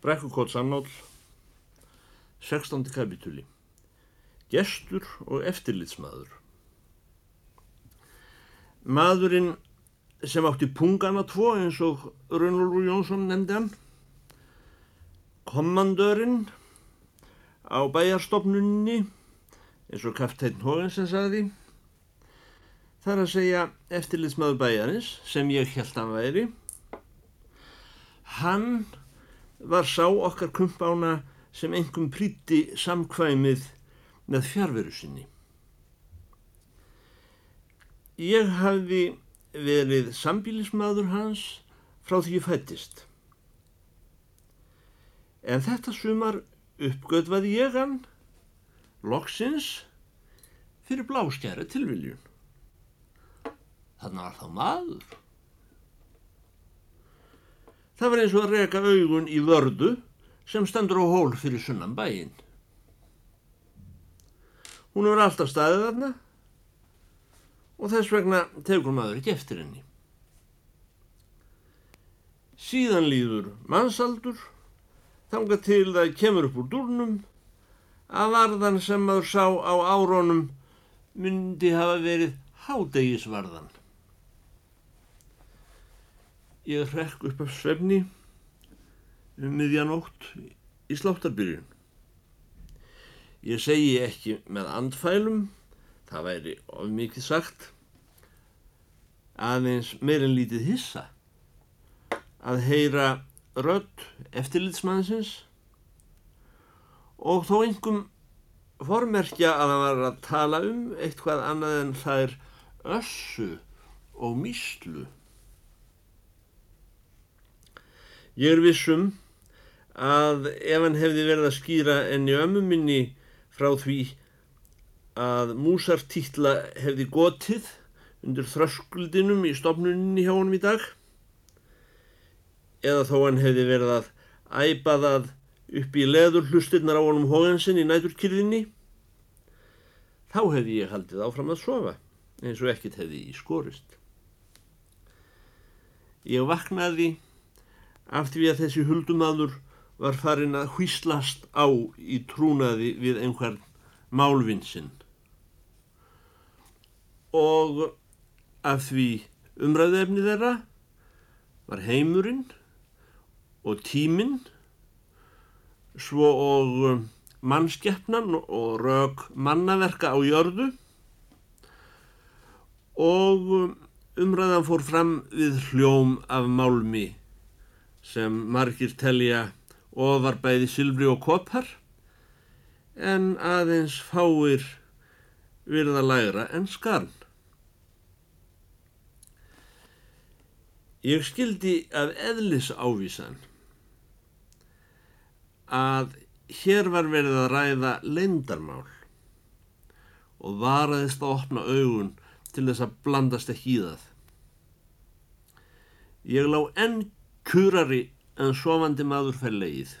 Brekkukótt Sannál, 16. kapitúli. Gestur og eftirlitsmaður. Maðurinn sem átti pungana tvo eins og Rönnlúr Jónsson nefndi hann, kommandörinn á bæjarstofnunni eins og Kafteinn Hógensen sagði, þar að segja eftirlitsmaður bæjarins sem ég held að væri, hann var sá okkar kumpána sem engum príti samkvæmið með fjárveru sinni. Ég hafði verið sambílismadur hans frá því ég fættist. En þetta sumar uppgötvaði ég hann, loksins, fyrir bláskjæra tilviljun. Þannig var þá maður. Það var eins og að reka augun í vördu sem stendur á hól fyrir sunnan bæinn. Hún er alltaf staðið þarna og þess vegna tegur maður ekki eftir henni. Síðan líður mannsaldur, þanga til það kemur upp úr dúrnum að varðan sem maður sá á árónum myndi hafa verið hádegisvarðan. Ég hrekk upp af svefni um miðjanótt í sláttarbyrjun. Ég segi ekki með andfælum, það væri of mikið sagt, aðeins meirinn lítið hissa að heyra rödd eftirlitsmannsins og þó einhverjum formerkja að hann var að tala um eitthvað annað en það er össu og míslu. Ég er vissum að ef hann hefði verið að skýra enni ömmu minni frá því að músartítla hefði gotið undir þröskuldinum í stopnuninni hjá honum í dag eða þó hann hefði verið að æpa það upp í leður hlustirnar á honum hógansinn í næturkyrðinni þá hefði ég haldið áfram að sofa eins og ekkit hefði í skorist. Ég vaknaði af því að þessi huldumadur var farin að hvíslast á í trúnaði við einhvern málvinsinn og af því umræðefni þeirra var heimurinn og tíminn svo og mannskeppnan og rauk mannaverka á jörðu. Og umræðan fór fram við hljóm af málmi sem margir telja og var bæði sylfri og kopar en aðeins fáir virða lægra en skarn. Ég skildi af eðlis ávísan að hér var verið að ræða leindarmál og varaðist að opna augun til þess að blandast ekki í það. Ég lá enn kurari en sofandi maður fær leið.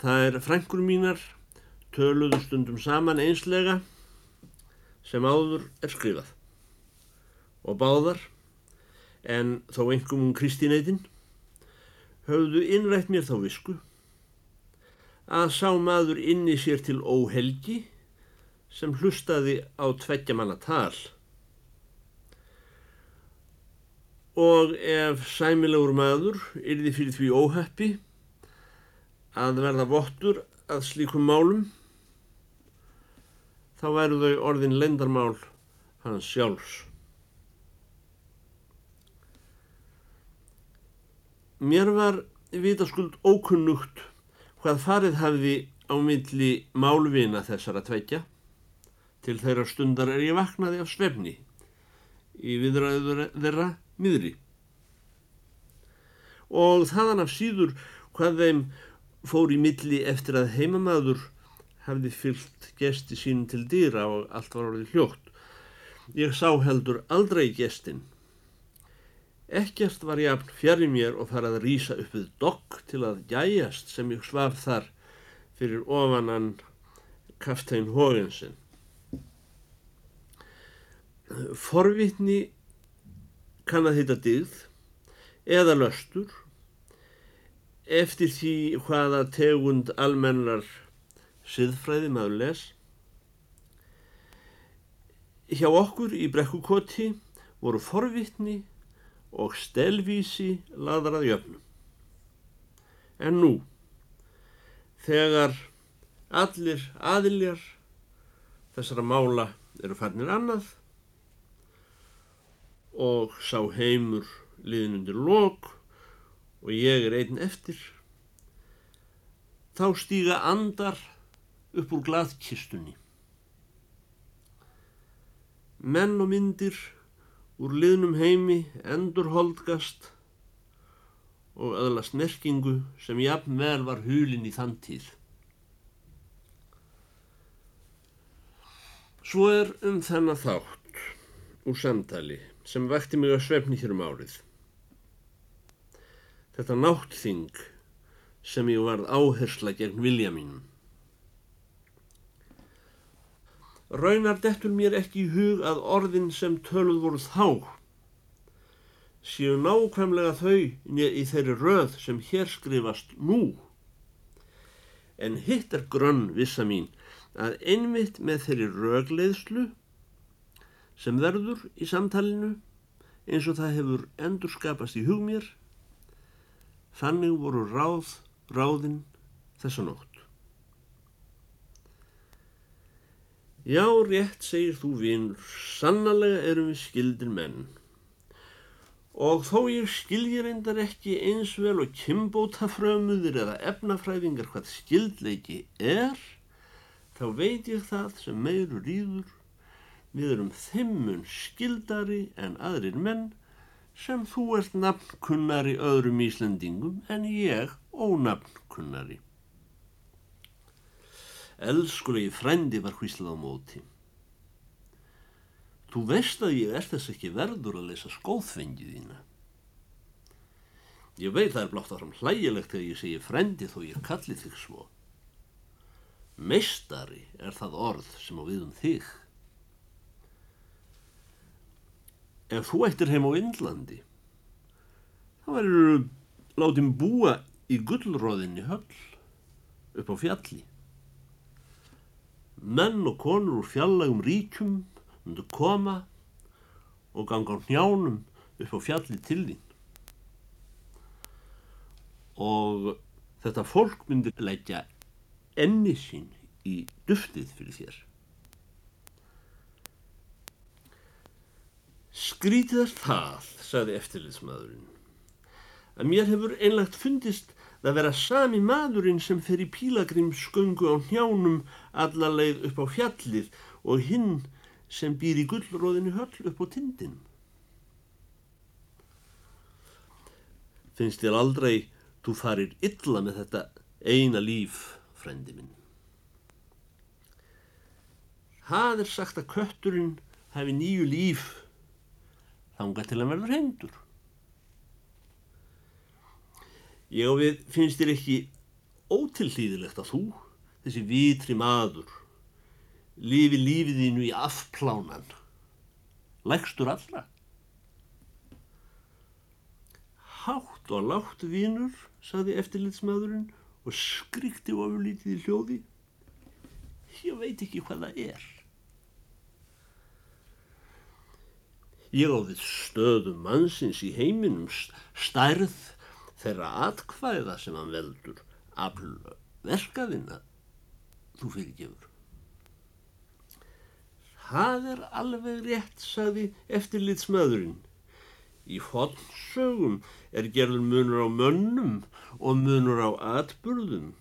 Það er frængur mínar töluðu stundum saman einslega sem áður er skrifað og báðar en þó einhverjum um Kristíneitin höfðu innrætt mér þá visku að sá maður inni sér til óhelgi sem hlustaði á tveggja manna tal og ef sæmilegur maður yrði fyrir því óheppi að verða vottur að slíkum málum þá væru þau orðin lendarmál hans sjálfs. Mér var vitaskuld ókunnugt hvað farið hafði á milli málvina þessara tveikja til þeirra stundar er ég vaknaði af svefni í viðræður þeirra miðri. Og þaðan af síður hvað þeim fór í milli eftir að heimamaður hafði fyllt gesti sín til dýra og allt var orðið hljótt. Ég sá heldur aldrei gestin. Ekkert var ég afn fjari mér og farað að rýsa upp við dokk til að gæjast sem ég svaf þar fyrir ofanan kaftein Hógensen. Forvitni kann að heita digð eða löstur eftir því hvaða tegund almennar siðfræði maður les. Hjá okkur í brekkukoti voru forvittni og stelvísi ladrað jöfnum. En nú, þegar allir aðiljar þessara mála eru farnir annað og sá heimur liðin undir lok og ég er einn eftir, þá stíga andar upp úr glaðkistunni. Menn og myndir úr liðnum heimi endur holdgast og öðlast merkingu sem jafn vel var hulin í þann tíð. Svo er um þennan þátt úr samtali sem vekti mig að svefni hér um árið. Þetta náttþing sem ég varð áhersla gegn vilja mínum. Raunar dettur mér ekki í hug að orðin sem töluð voru þá séu nákvæmlega þau í þeirri röð sem hér skrifast nú. En hitt er grönn vissa mín að einmitt með þeirri rögleiðslu sem verður í samtalinu eins og það hefur endur skapast í hug mér, þannig voru ráð, ráðinn þessa nótt. Já, rétt segir þú vinur, sannlega erum við skildir menn. Og þó ég skilji reyndar ekki eins vel og kimbótafrömuðir eða efnafræðingar hvað skildleiki er, þá veit ég það sem meiru rýður, við erum þimmun skildari en aðrir menn sem þú ert nafnkunnari öðrum Íslandingum en ég ónafnkunnari. Elskulegi frendi var hvíslað á móti. Þú veist að ég er þess ekki verður að lesa skóðfengið þína. Ég veit það er blátt áfram hlægilegt þegar ég segi frendi þó ég kalli þig svo. Meistari er það orð sem á við um þig. Ef þú ættir heim á Indlandi, þá verður látið búa í gullróðinni höll upp á fjalli. Menn og konur úr fjallagum ríkjum myndu koma og ganga á njánum upp á fjalli til þín. Og þetta fólk myndi leggja enni sín í duftið fyrir þér. Skrítið er það, sagði eftirlitsmaðurinn, að mér hefur einlagt fundist að vera sami maðurinn sem fer í pílagrimsköngu á njánum allarleið upp á fjallið og hinn sem býr í gullróðinu höll upp á tindin. Finnst þér aldrei þú farir illa með þetta eina líf, frendi minn? Það er sagt að kötturinn hefði nýju líf þánga til að verður hendur. Ég og við finnst þér ekki ótilhlýðilegt að þú, þessi vitri maður, lifi lífið þínu í afplánan? Lægstur allra. Hátt og látt vínur saði eftirlitsmaðurinn og skrikti ofurlítið í hljóði. Ég veit ekki hvað það er ég á þitt stöðum mannsins í heiminum stærð þeirra atkvæða sem hann veldur afl verkaðina þú fyrir gefur Það er alveg rétt, sagði eftirlitsmaðurinn. Í fonnsögum er gerður munur á mönnum og munur á atburðum.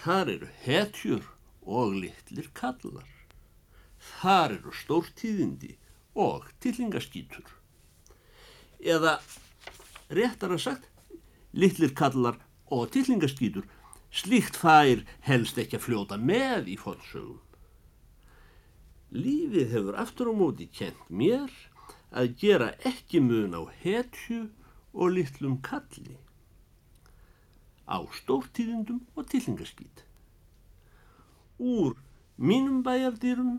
Þar eru hetjur og litlir kallar. Þar eru stórtíðindi og tillingaskýtur. Eða réttar að sagt, litlir kallar og tillingaskýtur. Slíkt fær helst ekki að fljóta með í fonnsögum. Lífið hefur aftur á móti kent mér að gera ekki mun á hetju og litlum kalli, á stórtíðindum og tillingaskýt. Úr mínum bæjardýrum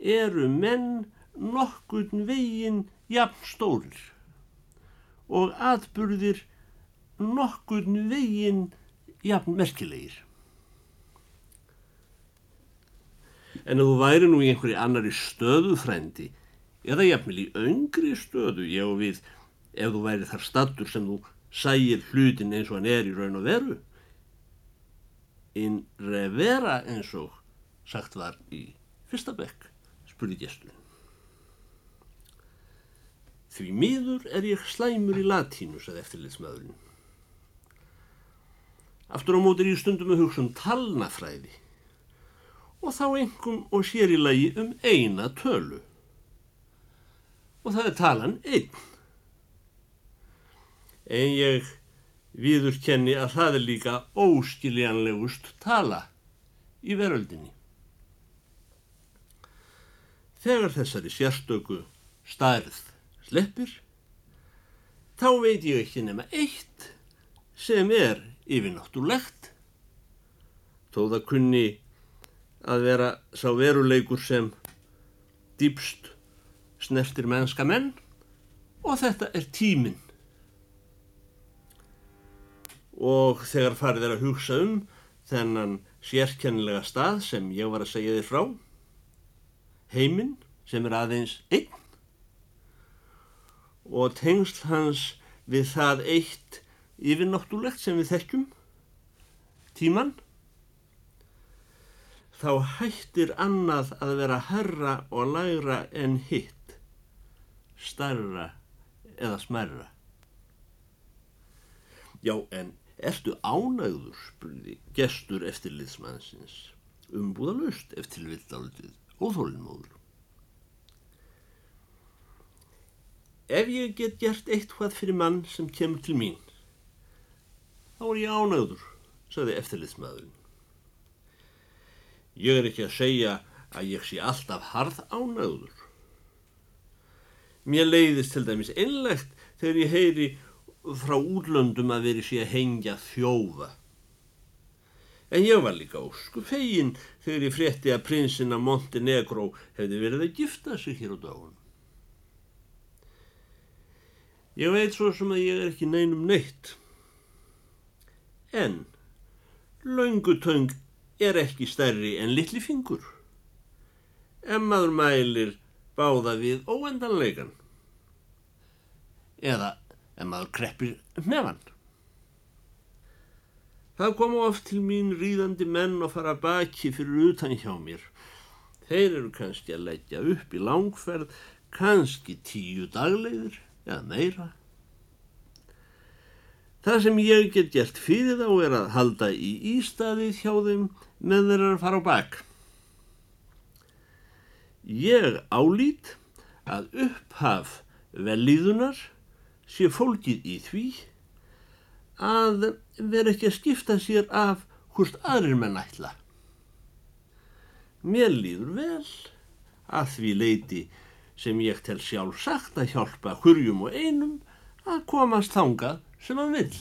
eru menn nokkurn veginn jafn stórir og atburðir nokkur veginn jafn merkilegir. En ef þú væri nú í einhverju annari stöðu frændi, eða jafnvel í öngri stöðu, og við, ef þú væri þar stattur sem þú sægir hlutin eins og hann er í raun og veru, in revera eins og sagt var í fyrsta bekk, spurði gesturinn. Því miður er ég slæmur í latínu, sagði eftirlitsmaðurinn. Aftur á móti er ég stundum að hugsa um talnafræði og þá engum og sér í lagi um eina tölu. Og það er talan einn. En ég viður kenni að það er líka óskiljanlegust tala í veröldinni. Þegar þessari sérstöku stærð sleppir, þá veit ég ekki nema eitt sem er yfirnáttúrlegt, þó það kunni að vera sá veruleikur sem dýpst snertir mennska menn og þetta er tíminn. Og þegar farið er að hugsa um þennan sérkennilega stað sem ég var að segja þið frá, heiminn sem er aðeins einn og tengsl hans við það eitt yfirnáttúrlegt sem við þekkjum, tíman, þá hættir annað að vera herra og lægra en hitt, starra eða smerra. Já, en ertu ánægður, spurði gestur eftir liðsmannsins, umbúðalust eftir vildaldið, óþólinnmóður. Ef ég get gert eitthvað fyrir mann sem kemur til mín, þá er ég ánægður, sagði eftirliðsmaðurinn. Ég er ekki að segja að ég sé alltaf harð ánægður. Mér leiðist til dæmis einlegt þegar ég heyri frá útlöndum að veri sé að hengja þjófa. En ég var líka ósku fegin þegar ég frétti að prinsina Montenegro hefði verið að gifta sig hér á dagun. Ég veit svo sem að ég er ekki neinum neitt. En laungutöng er ekki stærri en litli fingur. Emmaður mælir báða við óendanleikan. Eða emmaður kreppir nefan. Það komu oft til mín ríðandi menn og fara baki fyrir utan hjá mér. Þeir eru kannski að leggja upp í langferð, kannski tíu daglegir eða meira. Það sem ég get gert fyrir þá er að halda í ístaði hjá þeim með þeirra að fara á bak. Ég álít að upphaf velíðunar sé fólkið í því að vera ekki að skipta sér af hvort aðrir menn ætla. Mér líður vel að því leiti sem ég tel sjálf sagt að hjálpa hurjum og einum að komast þangað sem hann vil.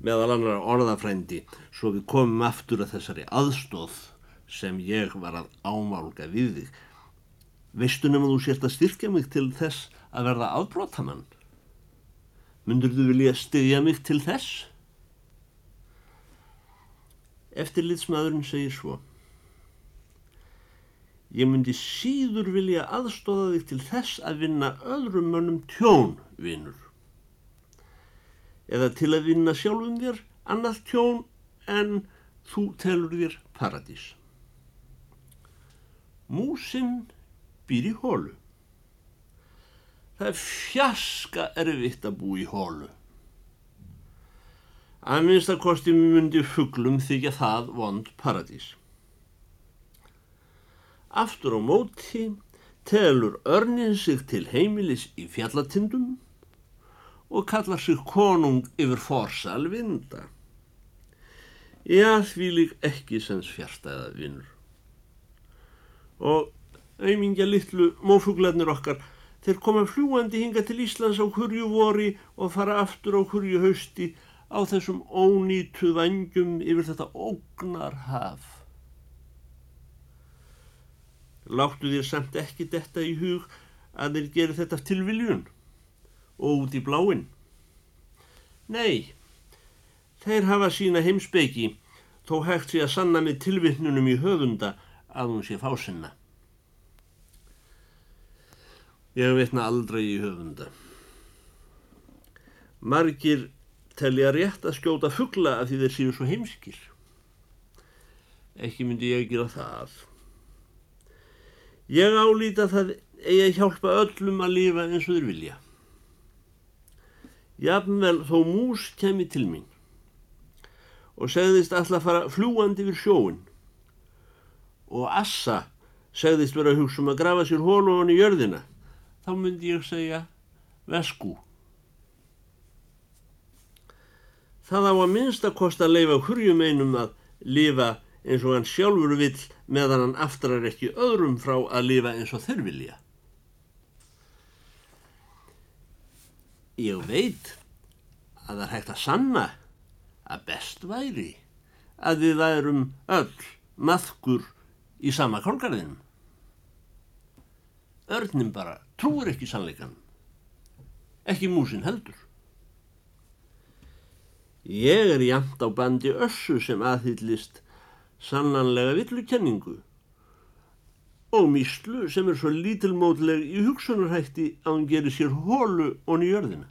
Meðal annar orðafrændi svo við komum aftur að þessari aðstóð sem ég var að ámálga við þig. Veistu nefnum þú sért að styrkja mig til þess að verða afbrótamann? Mundur þú vilja styðja mig til þess? Eftirlitsmaðurinn segir svo. Ég myndi síður vilja aðstóða þig til þess að vinna öðrum mönnum tjón, vinnur. Eða til að vinna sjálfum þér annað tjón en þú telur þér paradís. Músinn býr í hólu. Það er fjaska erfitt að bú í hólu. Að minnst að kosti myndi fugglum þykja það vond paradís. Aftur á móti telur örnin sig til heimilis í fjallatindum og kallar sig konung yfir forsal vinda. Já, því lík ekki sem fjärstæða vinnur. Og auðmingja litlu mófuglarnir okkar, þeir koma fljúandi hinga til Íslands á hverju vori og fara aftur á hverju hausti á þessum ónýtu vangjum yfir þetta ógnar haf. Láttu þér samt ekki detta í hug að þeir gera þetta til viljun og út í bláin? Nei, þeir hafa sína heimsbyggi þó hægt sé að sanna með tilvittnunum í höfunda að hún sé fásinna. Ég veitna aldrei í höfunda. Margir telja rétt að skjóta fuggla af því þeir séu svo heimskir. Ekki myndi ég gera það. Ég álýta það eigi að hjálpa öllum að lifa eins og þeir vilja. Jafnvel þó mús kemi til mín og segðist alltaf að fara fljúandi yfir sjóin og Assa segðist vera að hugsa um að grafa sér hólu honni í jörðina þá myndi ég segja vesku. Það á að minnst að kosta að leifa hurjum einum að lifa eins og hann sjálfur vill meðan hann aftrar ekki öðrum frá að lifa eins og þeir vilja. Ég veit að það er hægt að sanna að best væri að við værum öll maðkur í sama kálgarðinum. Örnum bara trúur ekki sannleikan, ekki músin heldur. Ég er jæmt á bandi össu sem aðhyllist sannanlega villukenningu og míslu sem er svo lítilmótleg í hugsunarhætti að hann gerir sér hólu onni jörðina.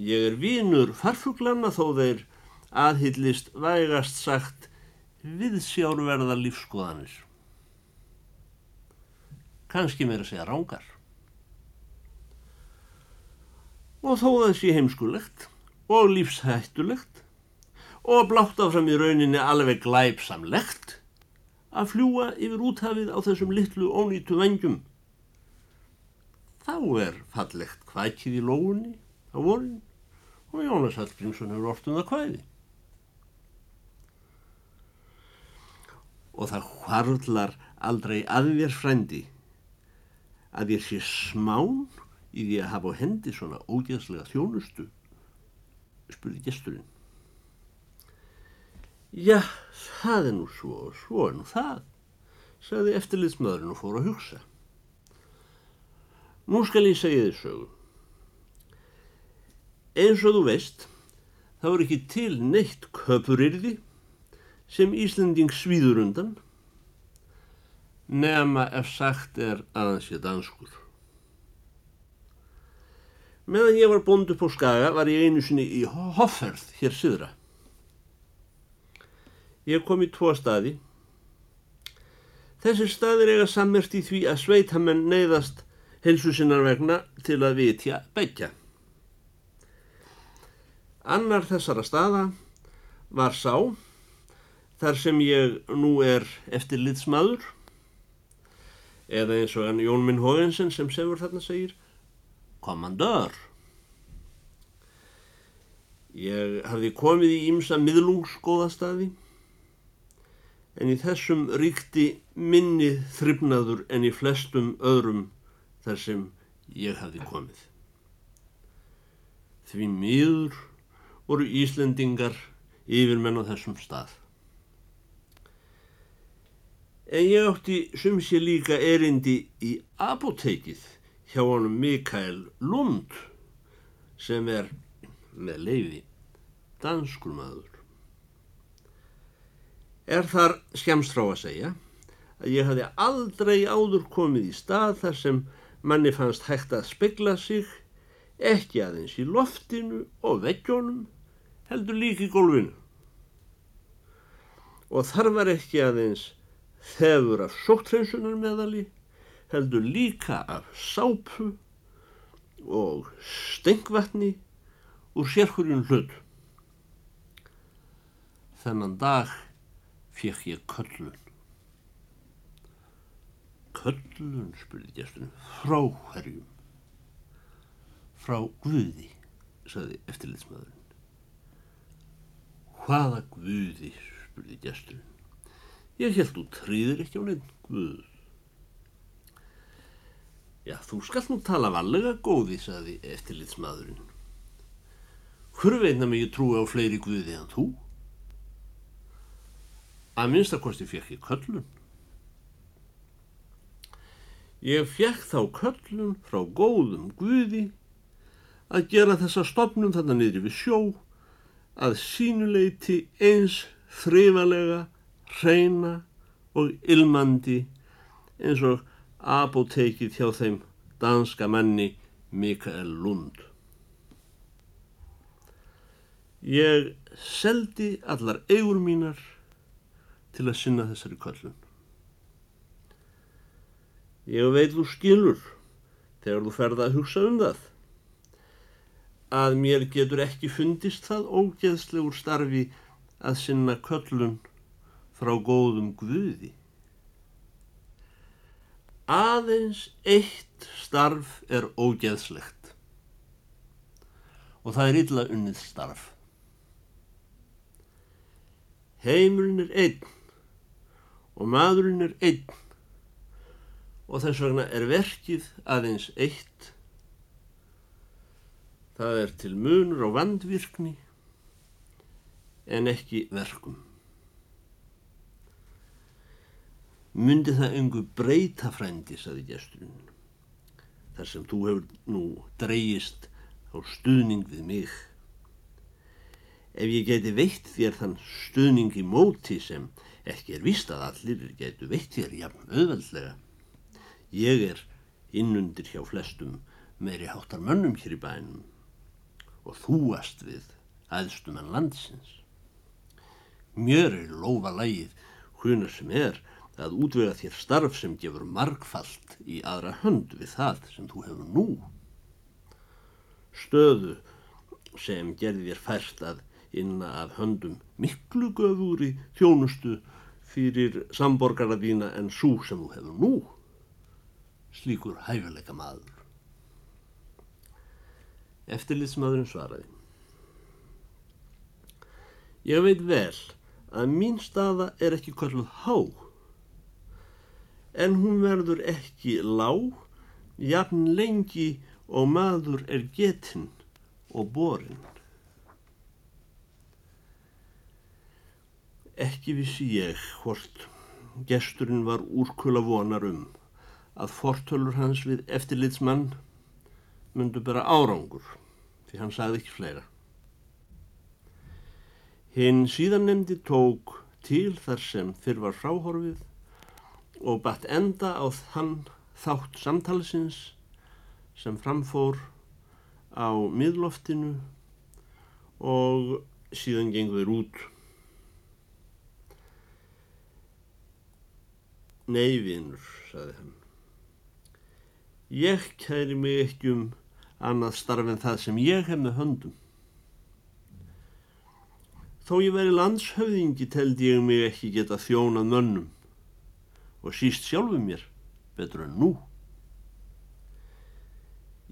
Ég er vínur farfuglanna þó þeir aðhyllist vægast sagt viðsjárverða lífskoðanir. Kanski meira segja rángar. Og þó sé heimskulegt og lífshættulegt og blátt áfram í rauninni alveg glæpsamlegt að fljúa yfir úthafið á þessum litlu ónýtu vengjum. Þá er fallegt kvækið í lóunni á vorin og Jónas Hallgrímsson hefur orðum það kvæði. Og það hvarlar aldrei að þér frendi að ég sé smán í því að hafa á hendi svona ógeðslega þjónustu, spurði gesturinn. Já, það er nú svo og svo er nú það, sagði eftirliðsmaðurinn og fór að hugsa. Nú skal ég segja þið sögu. Eins og þú veist, þá er ekki til neitt köpurirði sem Íslanding svíður undan, nema ef sagt er að hans sé danskur. Meðan ég var bónd upp á skaga var ég einu sinni í hofferð hér syðra. Ég kom í tvo staði. Þessir staðir eiga sammert í því að sveitamenn neyðast helsu sinnar vegna til að vitja begja. Annar þessara staða var sá, þar sem ég nú er eftir liðsmaður, eða eins og hann Jón Minn Hógensen sem sefur þarna segir, komandör. Ég hafði komið í ímsa miðlungsgóðastaði, en í þessum ríkti minni þryfnaður en í flestum öðrum þar sem ég hafði komið. Því miður voru Íslendingar yfirmenn á þessum stað. En ég átti sem sé líka erindi í apotekið hjá honum Mikael Lund sem er með leiði danskur maður. Er þar skemst frá að segja að ég hafði aldrei áður komið í stað þar sem manni fannst hægt að spegla sig, ekki aðeins í loftinu og veggjónum, heldur líka í gólfinu. Og þar var ekki aðeins þefur af sóttrensunar meðali, heldur líka af sápu og stengvatni úr sérkurjum hlut. Þennan dag fekk ég köllun. Köllun, spurði gesturinn, frá hverjum? Frá Guði, saði eftirlitsmaðurinn. Hvaða Guði, spurði gesturinn. Ég held þú trýðir ekki á neitt Guð. Já, þú skall nú tala valega góði, saði eftirlitsmaðurinn. Hver veitna mig ég trúi á fleiri Guði en þú? Að minnstakosti fekk ég köllun. Ég fjekk þá köllun frá góðum guði að gera þessa stopnum þarna niður við sjó að sínuleiti eins þrifalega, hreina og ilmandi eins og apotekið hjá þeim danska manni Mikael Lund. Ég seldi allar eigur mínar til að sinna þessari köllun. Ég veit þú skilur þegar þú ferða að hugsa um það að mér getur ekki fundist það ógeðslegur starfi að sinna köllun frá góðum guði. Aðeins eitt starf er ógeðslegt og það er illa unnið starf. Heimurinn er einn og maðurinn er einn og þess vegna er verkið aðeins eitt. Það er til munur og vandvirkni en ekki verkum. Myndi það engu breyta frændi, saði gesturinn, þar sem þú hefur nú dreyist á stuðning við mig. Ef ég geti veitt þér þann stuðning í móti sem ekki er vist að allir getu veitt þér jafn auðveldlega. Ég er innundir hjá flestum meiri háttar mönnum hér í bænum og þúast við aðstumann landsins. Mjör er lofa lægið húnar sem er að útvega þér starf sem gefur margfalt í aðra hönd við það sem þú hefur nú. Stöðu sem gerði þér fært að inna af höndum miklu göfúri þjónustu fyrir samborgarna þína en svo sem þú hefur nú. Slíkur hæfileika maður. Eftirlitsmaðurinn svaraði. Ég veit vel að mín staða er ekki kvölduð há en hún verður ekki lág, jafn lengi og maður er getinn og borinn. Ekki vissi ég hvort gesturinn var úrkula vonar um að fortölur hans við eftirlitsmann myndu bara árangur því hann sagði ekki fleira. Hinn síðan nefndi tók til þar sem fyrr var fráhorfið og batt enda á þann þátt samtalsins sem framfór á miðloftinu og síðan gengur þér út. Nei, vinnur, saði hann. Ég kæri mig ekki um annað starf en það sem ég hef með höndum. Þó ég veri landshöfðingi teldi ég mig ekki geta þjónað mönnum og síst sjálfu mér betur en nú.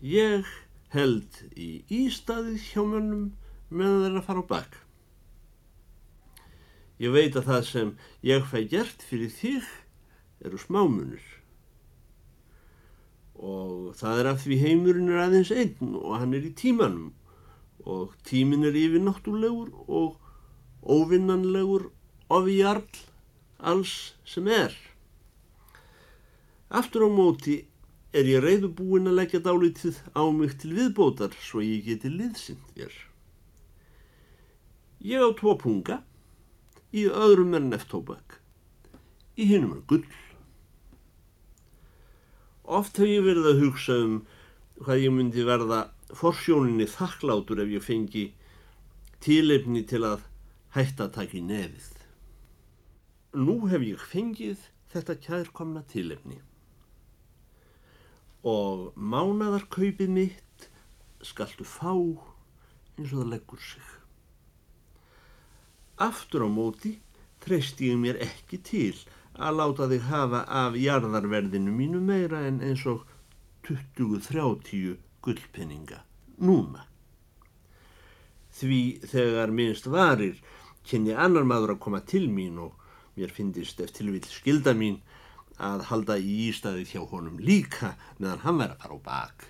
Ég held í ístaðið hjá mönnum meðan þeir að fara á bakk. Ég veit að það sem ég fæ gert fyrir þig eru smámunir og það er af því heimurinn er aðeins einn og hann er í tímanum og tímin er yfir náttúrlegur og óvinnanlegur ofjarl alls sem er. Aftur á móti er ég reyðubúin að leggja dálítið á mig til viðbótar svo ég geti liðsind þér. Ég á tvo punga, í öðrum er neftóbak, í hinnum er gull. Oft hef ég verið að hugsa um hvað ég myndi verða forsjóninni þakklátur ef ég fengi tíleifni til að hætta að taka í nefið. Nú hef ég fengið þetta kærkomna tíleifni og mánadarkaupið mitt skaltu fá eins og það leggur sig. Aftur á móti treyst ég mér ekki til að láta þig hafa af jarðarverðinu mínu meira en eins og 20-30 gullpenninga núna. Því þegar minnst varir kynni annar maður að koma til mín og mér finnist eftir vil skilda mín að halda í ístæði hjá honum líka meðan hann verið að fara á bak.